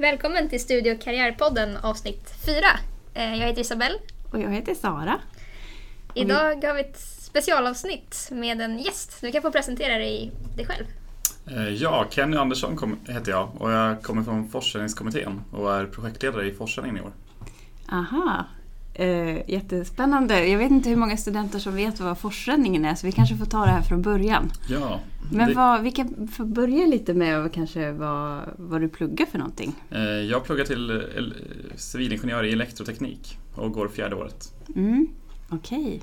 Välkommen till Studio Karriärpodden avsnitt 4. Eh, Jag heter Isabelle. Och jag heter Sara. Idag har vi ett specialavsnitt med en gäst. Du kan få presentera dig, dig själv. Eh, Ja, Kenny Andersson heter jag och jag kommer från Forssändningskommittén och är projektledare i Forssändningen i år. Aha. Eh, jättespännande. Jag vet inte hur många studenter som vet vad forsränningen är så vi kanske får ta det här från början. Ja, Men det- vad, vi kan få börja lite med kanske vad, vad du pluggar för någonting. eh, jag pluggar till eh, el- civilingenjör i elektroteknik och går fjärde året. Mm, Okej.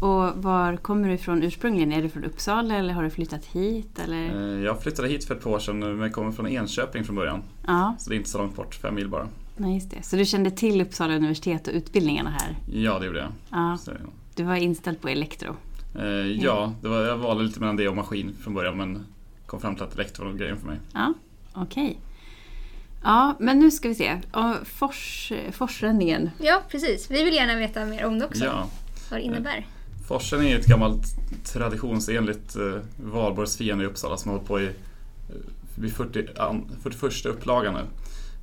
Och var kommer du ifrån ursprungligen? Är du från Uppsala eller har du flyttat hit? Eller? Eh, Jag flyttade hit för ett par år sedan men kommer från Enköping från början. Ja, Så det är inte så långt bort, fem mil bara. Nej, just det. Så du kände till Uppsala universitet och utbildningarna här? Ja, det gjorde jag. Ja, Så, du var inställd på elektro? eh, ja, det var, jag valde lite mellan det och maskin från början men kom fram till att elektro var grejen för mig. Ja, okej. Ja, men nu ska vi se. Fors, forsränningen. Ja, precis. Vi vill gärna veta mer om det också. Ja, Vad det innebär. Forsen är ett gammalt traditionsenligt eh, valborgsfirande i Uppsala som har hållit på i eh, vid 40, an, 41 upplagan nu.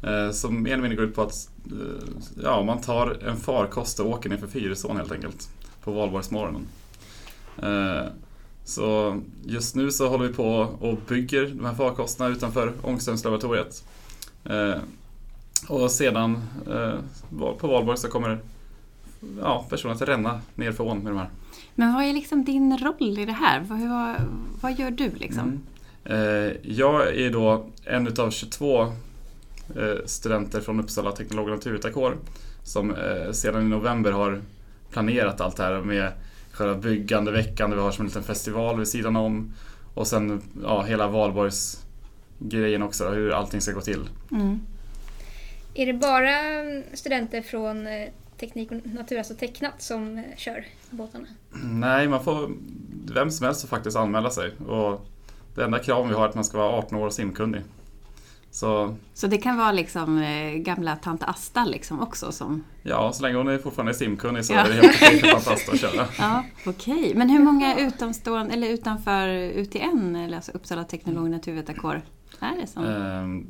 Eh, som mer eller mindre går ut på att eh, ja, man tar en farkost och åker ner för Fyrisån helt enkelt på valborgsmorgonen. Eh, så just nu så håller vi på och bygger de här farkosterna utanför Ångströmslaboratoriet. Och sedan på valborg så kommer ja, personen att ränna ner för ån med de här. Men vad är liksom din roll i det här? Vad, vad, vad gör du liksom? Mm. Jag är då en utav 22 eh, studenter från Uppsala teknolog och naturvetarkår som eh, sedan i november har planerat allt det här med själva byggandeveckan där vi har som en liten festival vid sidan om och sen ja, hela valborgsgrejen också, hur allting ska gå till. Mm. Är det bara studenter från eh, teknik och natur, alltså tecknat, som eh, kör båtarna? Nej, man får, vem som helst får faktiskt anmäla sig och det enda kraven vi har är att man ska vara 18 år och simkunnig. Så Så det kan vara liksom eh, gamla tant Asta liksom också som... ja, så länge hon är fortfarande simkunnig så Ja. är det helt okej för fantastiskt att köra. Ja, okej. Men hur många utomstående, eller utanför UTN, eller alltså Uppsala teknolog och naturvetarkår, är det som? Ehm,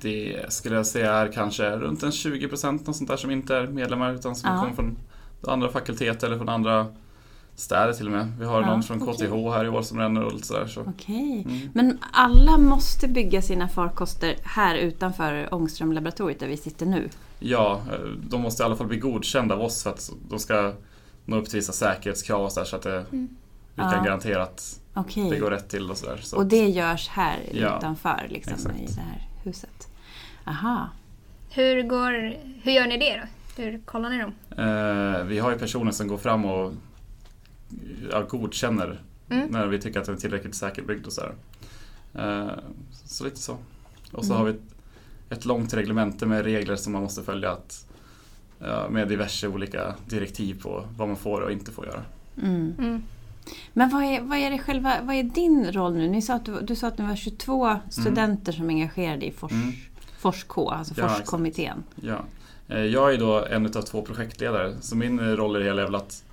Det skulle jag säga är kanske runt en 20 procent sånt där som inte är medlemmar utan som Ja. kommer från andra fakulteter eller från andra städer till och med. Vi har Ja, någon från. KTH här i år som ränner och sådär. Så. Okej. Mm. Men alla måste bygga sina farkoster här utanför Ångströmlaboratoriet där vi sitter nu? Ja, eh, de måste i alla fall bli godkända av oss för att de ska nå upp till vissa säkerhetskrav och så, där, så att det, vi kan Ja. garantera att Okej. det går rätt till och sådär. Så. Och det görs här Ja, utanför liksom, exakt. i det här huset? Aha. Hur, går, hur gör ni det då? Hur kollar ni dem? Eh, vi har ju personer som går fram och ja, godkänner Mm. när vi tycker att den är tillräckligt säkerbyggd och sådär. Eh, så lite så. Och så Mm. har vi ett, ett långt reglemente med regler som man måste följa att, ja, med diverse olika direktiv på vad man får och inte får göra. Mm. Mm. Men vad är, vad är det själva, vad är din roll nu? Ni sa att du, du sa att ni var 22 studenter som är engagerade i Fors, Mm. Forsk-K, alltså Ja. Forskommittén. Ja. Eh, Jag är då en av två projektledare, så min roll i det hela är väl att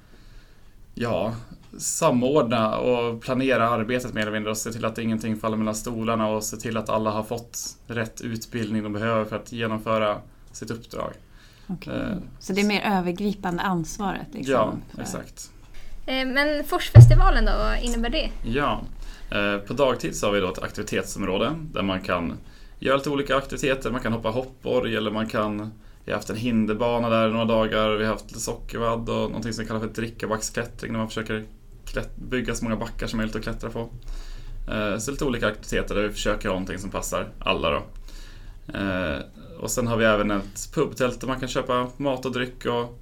ja, samordna och planera arbetet mer eller mindre och se till att ingenting faller mellan stolarna och se till att alla har fått rätt utbildning de behöver för att genomföra sitt uppdrag. Okej. Eh, Så det är mer övergripande ansvaret? Liksom, ja, för- exakt. Eh, Men Forsfestivalen då, vad innebär det? Ja, eh, på dagtid så har vi då ett aktivitetsområde där man kan göra lite olika aktiviteter. Man kan hoppa hoppborg eller man kan vi har haft en hinderbana där några dagar. Vi har haft lite sockervadd och någonting som kallas för drickabacksklättring när man försöker bygga så många backar som möjligt att klättra på. Eh, Så lite olika aktiviteter där vi försöker ha någonting som passar alla då. Eh, Och sen har vi även ett pubtält där man kan köpa mat och dryck och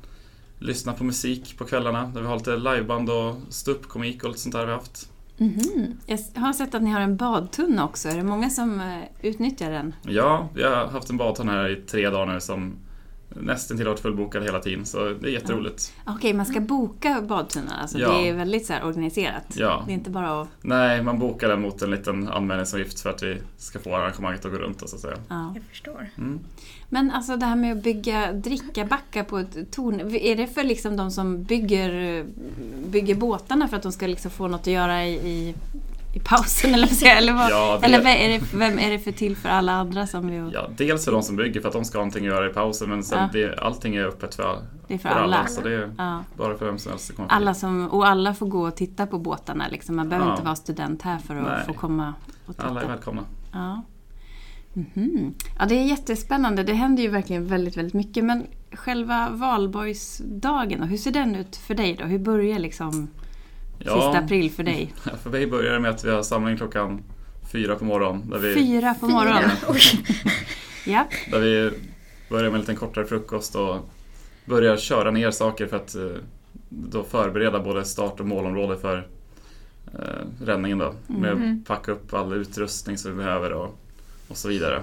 lyssna på musik på kvällarna. Där vi har lite liveband och ståuppkomik och lite sånt där vi har haft. Mhm. Jag har sett att ni har en badtunna också. Är det många som eh, utnyttjar den? Ja, vi har haft en badtunna här i tre dagar nu som nästan till varit fullbokad hela tiden så det är jätteroligt. Okej, man ska boka badtunnan. Alltså, Ja. Det är väldigt så här, organiserat. Ja. Det är inte bara att... Nej, man bokar den mot en liten anmälningsavgift för att vi ska få arrangemanget att gå runt så att säga. Ja. Jag förstår. Mm. Men alltså det här med att bygga drickabackar på ett torn. Är det för liksom de som bygger, bygger båtarna för att de ska liksom få något att göra i, i i pausen? Eller, jag? eller, vad, Ja, det- eller vem, är det, vem är det för till för alla andra som vill... Ja, dels för de som bygger för att de ska ha någonting att göra i pausen men sen Ja. det, allting är öppet för, Det är för för alla. alla. Så det är Ja. bara för vem som helst förbi. Alla som, och alla får gå och titta på båtarna. Liksom. Man behöver Ja. inte vara student här för att Nej. få komma och titta. Alla är välkomna. Ja. Mhm. ja, det är jättespännande. Det händer ju verkligen väldigt, väldigt mycket. Men själva valborgsdagen hur ser den ut för dig då? Hur börjar liksom sista april för dig? För mig börjar det med att vi har samling klockan fyra på morgonen. Där vi, Fyra på morgonen. Ja. där vi börjar med en liten kortare frukost och börjar köra ner saker för att eh, då förbereda både start och målområde för eh, räddningen. Då, med Mhm. att packa upp all utrustning som vi behöver och, och så vidare.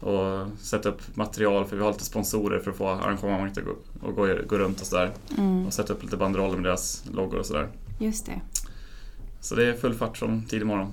Och sätta upp material för vi har lite sponsorer för att få arrangemanget att gå, och gå, gå runt och sådär. Mm, Och sätta upp lite banderoller med deras loggor och sådär. Just det. Så det är full fart från tidig morgon.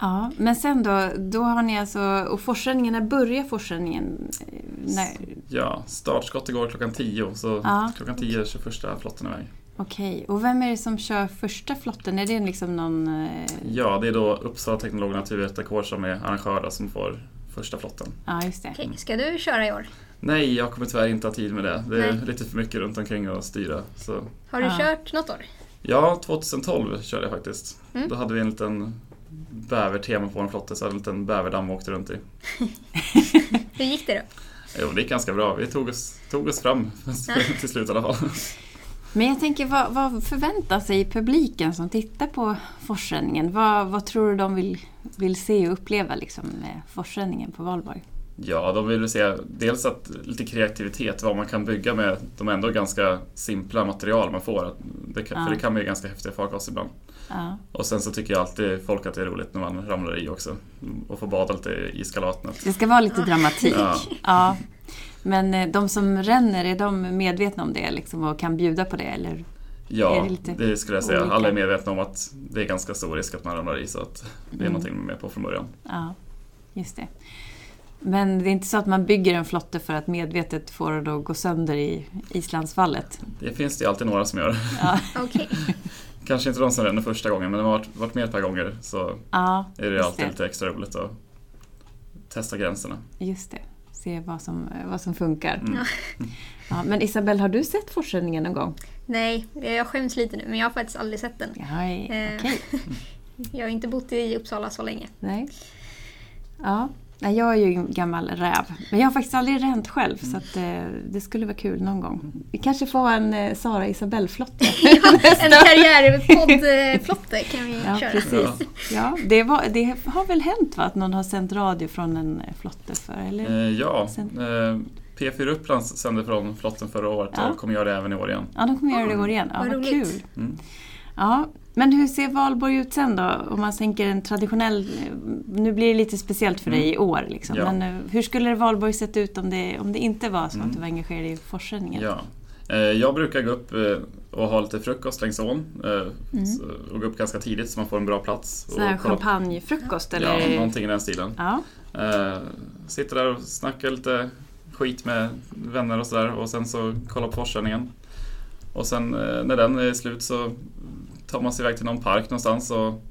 Ja, men sen då, då har ni alltså, och forsränningen, när börjar forsränningen? Eh, När, Ja, startskott går klockan 10 så Ja. klockan 10 är 21 flotten iväg. Okej, och vem är det som kör första flotten? Är det liksom någon... eh, Ja, det är då Uppsala Teknolog och Naturvetarkår som är arrangörer som får första flotten. Ja, just det. Okej, ska du köra i år? Nej, jag kommer tyvärr inte ha tid med det. Det är Nej. lite för mycket runt omkring att styra. Så. Har du Ja. kört något år? Ja, 2012 körde jag faktiskt. Mm. Då hade vi en liten bävertema på en flotte, så hade en liten bäverdamm vi åkte runt i. Hur gick det då? Jo, det gick ganska bra. Vi tog oss, tog oss fram till slut i alla fall. Men jag tänker, vad, vad förväntar sig publiken som tittar på forsränningen? Vad, vad tror du de vill, vill se och uppleva liksom, med forsränningen på Valborg? Ja, de vill se dels att lite kreativitet, vad man kan bygga med de ändå ganska simpla material man får. Det kan, Ja. För det kan bli ganska häftiga farkost ibland. Ja, Och sen så tycker jag alltid folk att det är roligt när man ramlar i också. Och får bada lite i iskalatnet. det ska vara lite dramatik. Ja. Ja. Men eh, de som ränner, är de medvetna om det liksom, och kan bjuda på det? Eller? Är Ja, det lite det skulle jag säga. olika? Alla är medvetna om att det är ganska stor risk att man ramlar i så att det är Mm. någonting man är med på från början. Ja, just det. Men det är inte så att man bygger en flotte för att medvetet få det att gå sönder i islandsfallet? Det finns det alltid några som gör. Ja, Okej. Kanske inte de som ränner första gången men de har varit, varit med ett par gånger så ja är det alltid det. lite extra roligt att testa gränserna. Just det. Se vad som, vad som funkar. Mm. Ja, men Isabelle, har du sett forsränningen någon gång? Nej, jag skäms lite nu men jag har faktiskt aldrig sett den. Ja, Eh. okej. Jag har inte bott i Uppsala så länge. Nej. Ja. Nej, jag är ju en gammal räv. Men jag har faktiskt aldrig ränt själv så att, eh, det skulle vara kul någon gång. Vi kanske får en eh, Sara Isabelle-flotte. En karriärpoddflotte kan vi Ja, köra. precis. Ja, det, var, det har väl hänt va, att någon har sänt radio från en eh, flotte för? Eller? Eh, ja, eh, P4 Uppland sände från flotten förra året Ja. och kommer göra det även i år igen. Ja, de kommer göra det i år igen. Ja, Vad vad roligt. kul. Mm. Ja, men hur ser valborg ut sen då? Om man tänker en traditionell... Nu blir det lite speciellt för dig i år. Liksom. Ja. Men eh, hur skulle valborg sett ut om det, om det inte var så Mm. att du var engagerad i forsränningen? Ja. Eh, Jag brukar gå upp eh, och ha lite frukost längs ån Mm. så- och gå upp ganska tidigt så man får en bra plats. Sån här champagnefrukost eller? Ja, någonting i den stilen. Ja. Sitter där och snackar lite skit med vänner och sådär och sen så kolla på forsränningen. Och sen när den är slut så tar man sig iväg till någon park någonstans och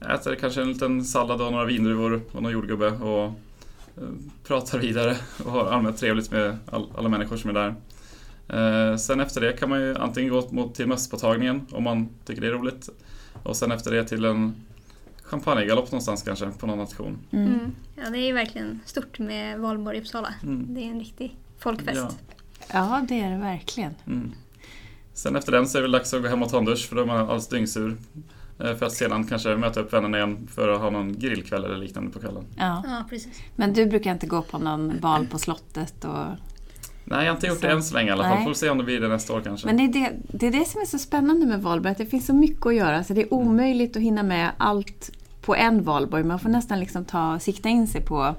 äter kanske en liten sallad och några vindruvor och någon jordgubbe och eh, pratar vidare och har allmänt trevligt med all, alla människor som är där. Eh, sen efter det kan man ju antingen gå mot till mösspåtagningen om man tycker det är roligt och sen efter det till en champagnegalopp någonstans kanske på någon nation. Mm. Mm. Ja, det är ju verkligen stort med valborg i Uppsala. Mm. Det är en riktig folkfest. Ja. ja, det är det verkligen. Mm. Sen efter den så är det väl dags att gå hem och ta en dusch för då är man alldeles dyngsur. Eh, För att sedan kanske möta upp vännerna igen för att ha någon grillkväll eller liknande på kvällen. Ja. Ja, precis. Men du brukar inte gå på någon bal på slottet? Och... Nej, jag har inte gjort Så- det än så länge i alla fall. Nej. Får se om det blir det nästa år kanske. Men det är det, det är det som är så spännande med valborg, att det finns så mycket att göra. Så det är omöjligt att hinna med allt på en valborg. Man får nästan liksom ta, sikta in sig på...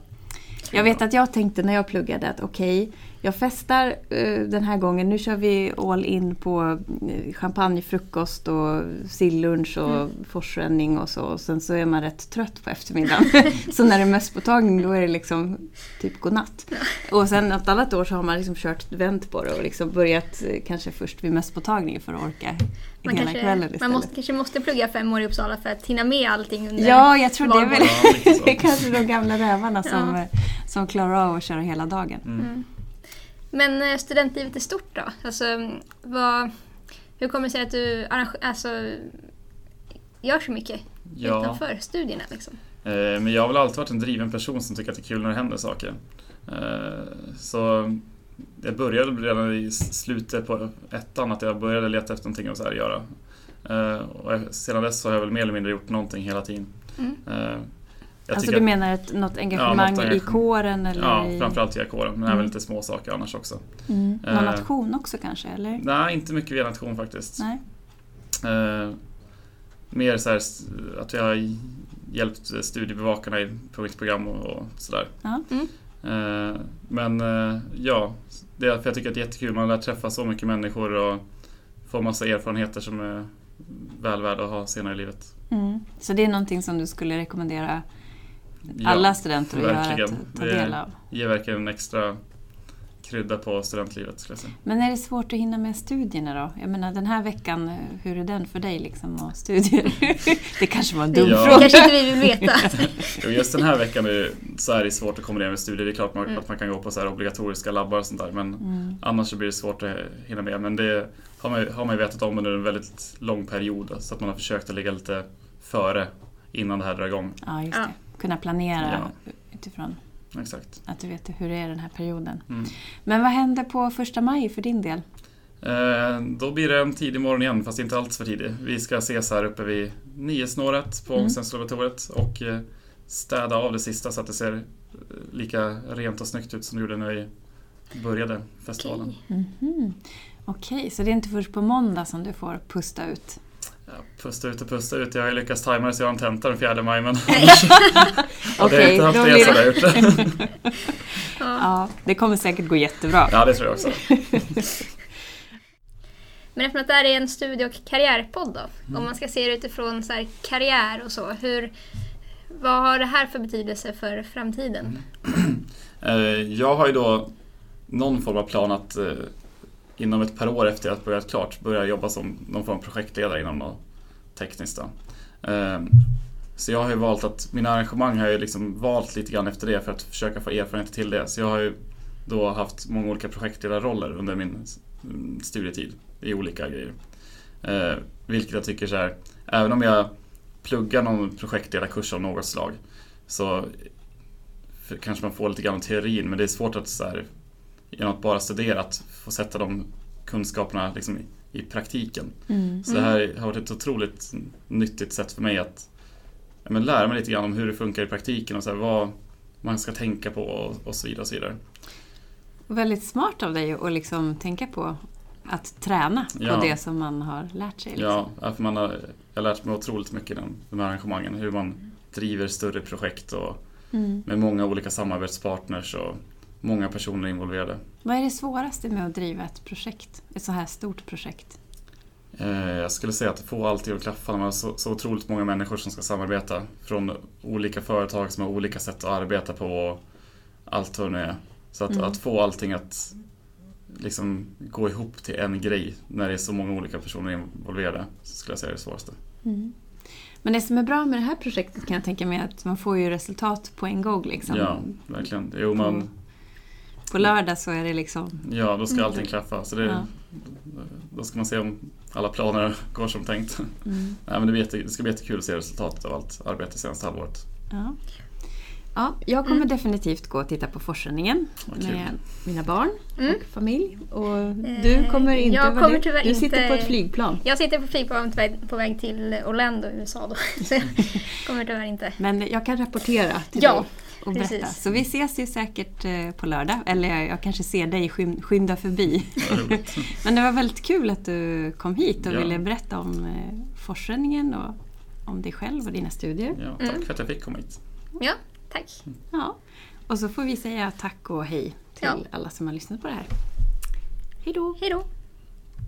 Jag vet att jag tänkte när jag pluggade att okej, Jag festar eh, den här gången. Nu kör vi all in på eh, champagnefrukost och sillunch och mm. forsränning och så. Och sen så är man rätt trött på eftermiddagen. så när det är mösspåtagning då är det liksom typ godnatt. Och sen ett annat år så har man liksom kört vänt på det och liksom börjat eh, kanske först vid mösspåtagning för att orka man hela kanske, kvällen istället. Man måste, kanske måste plugga fem år i Uppsala för att hinna med allting under Ja, jag tror det är väl det är kanske de gamla rävarna som, ja. som klarar av att köra hela dagen. Mm. Men eh, studentlivet är stort då? Alltså, vad, hur kommer det sig att du alltså, gör så mycket ja. utanför studierna? Liksom? Eh, men jag har väl alltid varit en driven person som tycker att det är kul när det händer saker. Eh, så jag började redan i slutet på ettan att jag började leta efter någonting att så här göra. Och sedan dess har jag väl mer eller mindre gjort någonting hela tiden. Mm. Jag alltså du menar ett, något engagemang ja, något i kåren? Eller ja, i... framförallt i kåren, men mm. även lite små saker annars också. Mm. Någon uh, nation också kanske? Eller? Nej, inte mycket via nation faktiskt. Nej. Uh, mer så här, att vi har hjälpt studiebevakarna i program och, och sådär. Mm. Uh, men ja, det är för jag tycker att det är jättekul. Man lär träffa så mycket människor och få massa erfarenheter som är väl värda att ha senare i livet. Mm. Så det är någonting som du skulle rekommendera alla studenter att verkligen. göra, att ta del av. Det ger verkligen en extra krydda på studentlivet skulle jag säga. Men är det svårt att hinna med studierna då? Jag menar den här veckan, hur är den för dig liksom och studier? det kanske var en dum ja. fråga. kanske inte vi vill veta. Just den här veckan är, så är det svårt att kombinera med studier. Det är klart man, mm. att man kan gå på så obligatoriska labbar och sånt där men mm. annars så blir det svårt att hinna med. Men det har man, har man vetat om under en väldigt lång period så att man har försökt att ligga lite före innan det här drar igång. Ja, just det kunna planera ja. utifrån Exakt. att du vet hur det är den här perioden. Mm. Men vad händer på första maj för din del? Eh, då blir det en tidig morgon igen, fast inte alls för tidig. Vi ska ses här uppe vid niosnåret på mm. Ångestensolaboratoriet och eh, städa av det sista så att det ser eh, lika rent och snyggt ut som det gjorde när vi började festivalen. Okej, okay. mm -hmm. okay, så det är inte först på måndag som du får pusta ut? Ja, pusta ut och pusta ut. Jag har ju lyckats tajma det så jag har en tenta den 4 maj men Okej, okay, då blir det... ja, det kommer säkert gå jättebra. Ja, det tror jag också. men eftersom att det här är en studie och karriärpodd då, mm. om man ska se det utifrån så karriär och så, hur, vad har det här för betydelse för framtiden? Mm. Eh, jag har ju då någon form av plan att eh, inom ett par år efter att börjat klart börja jobba som någon form av projektledare inom något tekniskt. Då. Ehm, så jag har ju valt att, mina arrangemang har jag liksom valt lite grann efter det för att försöka få erfarenhet till det. Så jag har ju då haft många olika projektledarroller under min studietid i olika grejer. Ehm, vilket jag tycker så här, även om jag pluggar någon projektledarkurs av något slag så kanske man får lite grann teorin men det är svårt att så här, genom att bara studera, att få sätta de kunskaperna liksom i, i praktiken. Mm. Så det här har varit ett otroligt nyttigt sätt för mig att ja, men lära mig lite grann om hur det funkar i praktiken och så här, vad man ska tänka på och, och så vidare. Och så vidare. Väldigt smart av dig att liksom tänka på att träna på ja. det som man har lärt sig. Liksom. Ja, för man har, jag har lärt mig otroligt mycket i de här arrangemangen. Hur man driver större projekt och mm. med många olika samarbetspartners och många personer involverade. Vad är det svåraste med att driva ett projekt? Ett så här stort projekt? Eh, jag skulle säga att få allting att klaffa. Man har så, så otroligt många människor som ska samarbeta. Från olika företag som har olika sätt att arbeta på och allt vad det är. Så att, mm. att få allting att liksom gå ihop till en grej när det är så många olika personer involverade så skulle jag säga är det svåraste. Mm. Men det som är bra med det här projektet kan jag tänka mig att man får ju resultat på en gång. Liksom. Ja, verkligen. Jo, man, på lördag så är det liksom... Ja, då ska mm. allting klaffa. Så det, ja. Då ska man se om alla planer går som tänkt. Mm. Nej, men det, jätte, det ska bli jättekul att se resultatet av allt arbete senaste halvåret. Ja. Ja, jag kommer mm. definitivt gå och titta på forsränningen med mina barn mm. och familj. Och eh, du kommer inte? Jag kommer tyvärr du sitter inte, på ett flygplan. Jag sitter på flygplan på väg till Orlando, USA då. Så jag kommer tyvärr inte. Men jag kan rapportera till ja, dig och berätta. Precis. Så vi ses ju säkert eh, på lördag. Eller jag kanske ser dig skynda förbi. Men det var väldigt kul att du kom hit och ja. ville berätta om eh, forsränningen och om dig själv och dina studier. Ja, tack mm. för att jag fick komma hit. Ja, tack. Ja. Och så får vi säga tack och hej till ja. alla som har lyssnat på det här. Hej då! Hej då!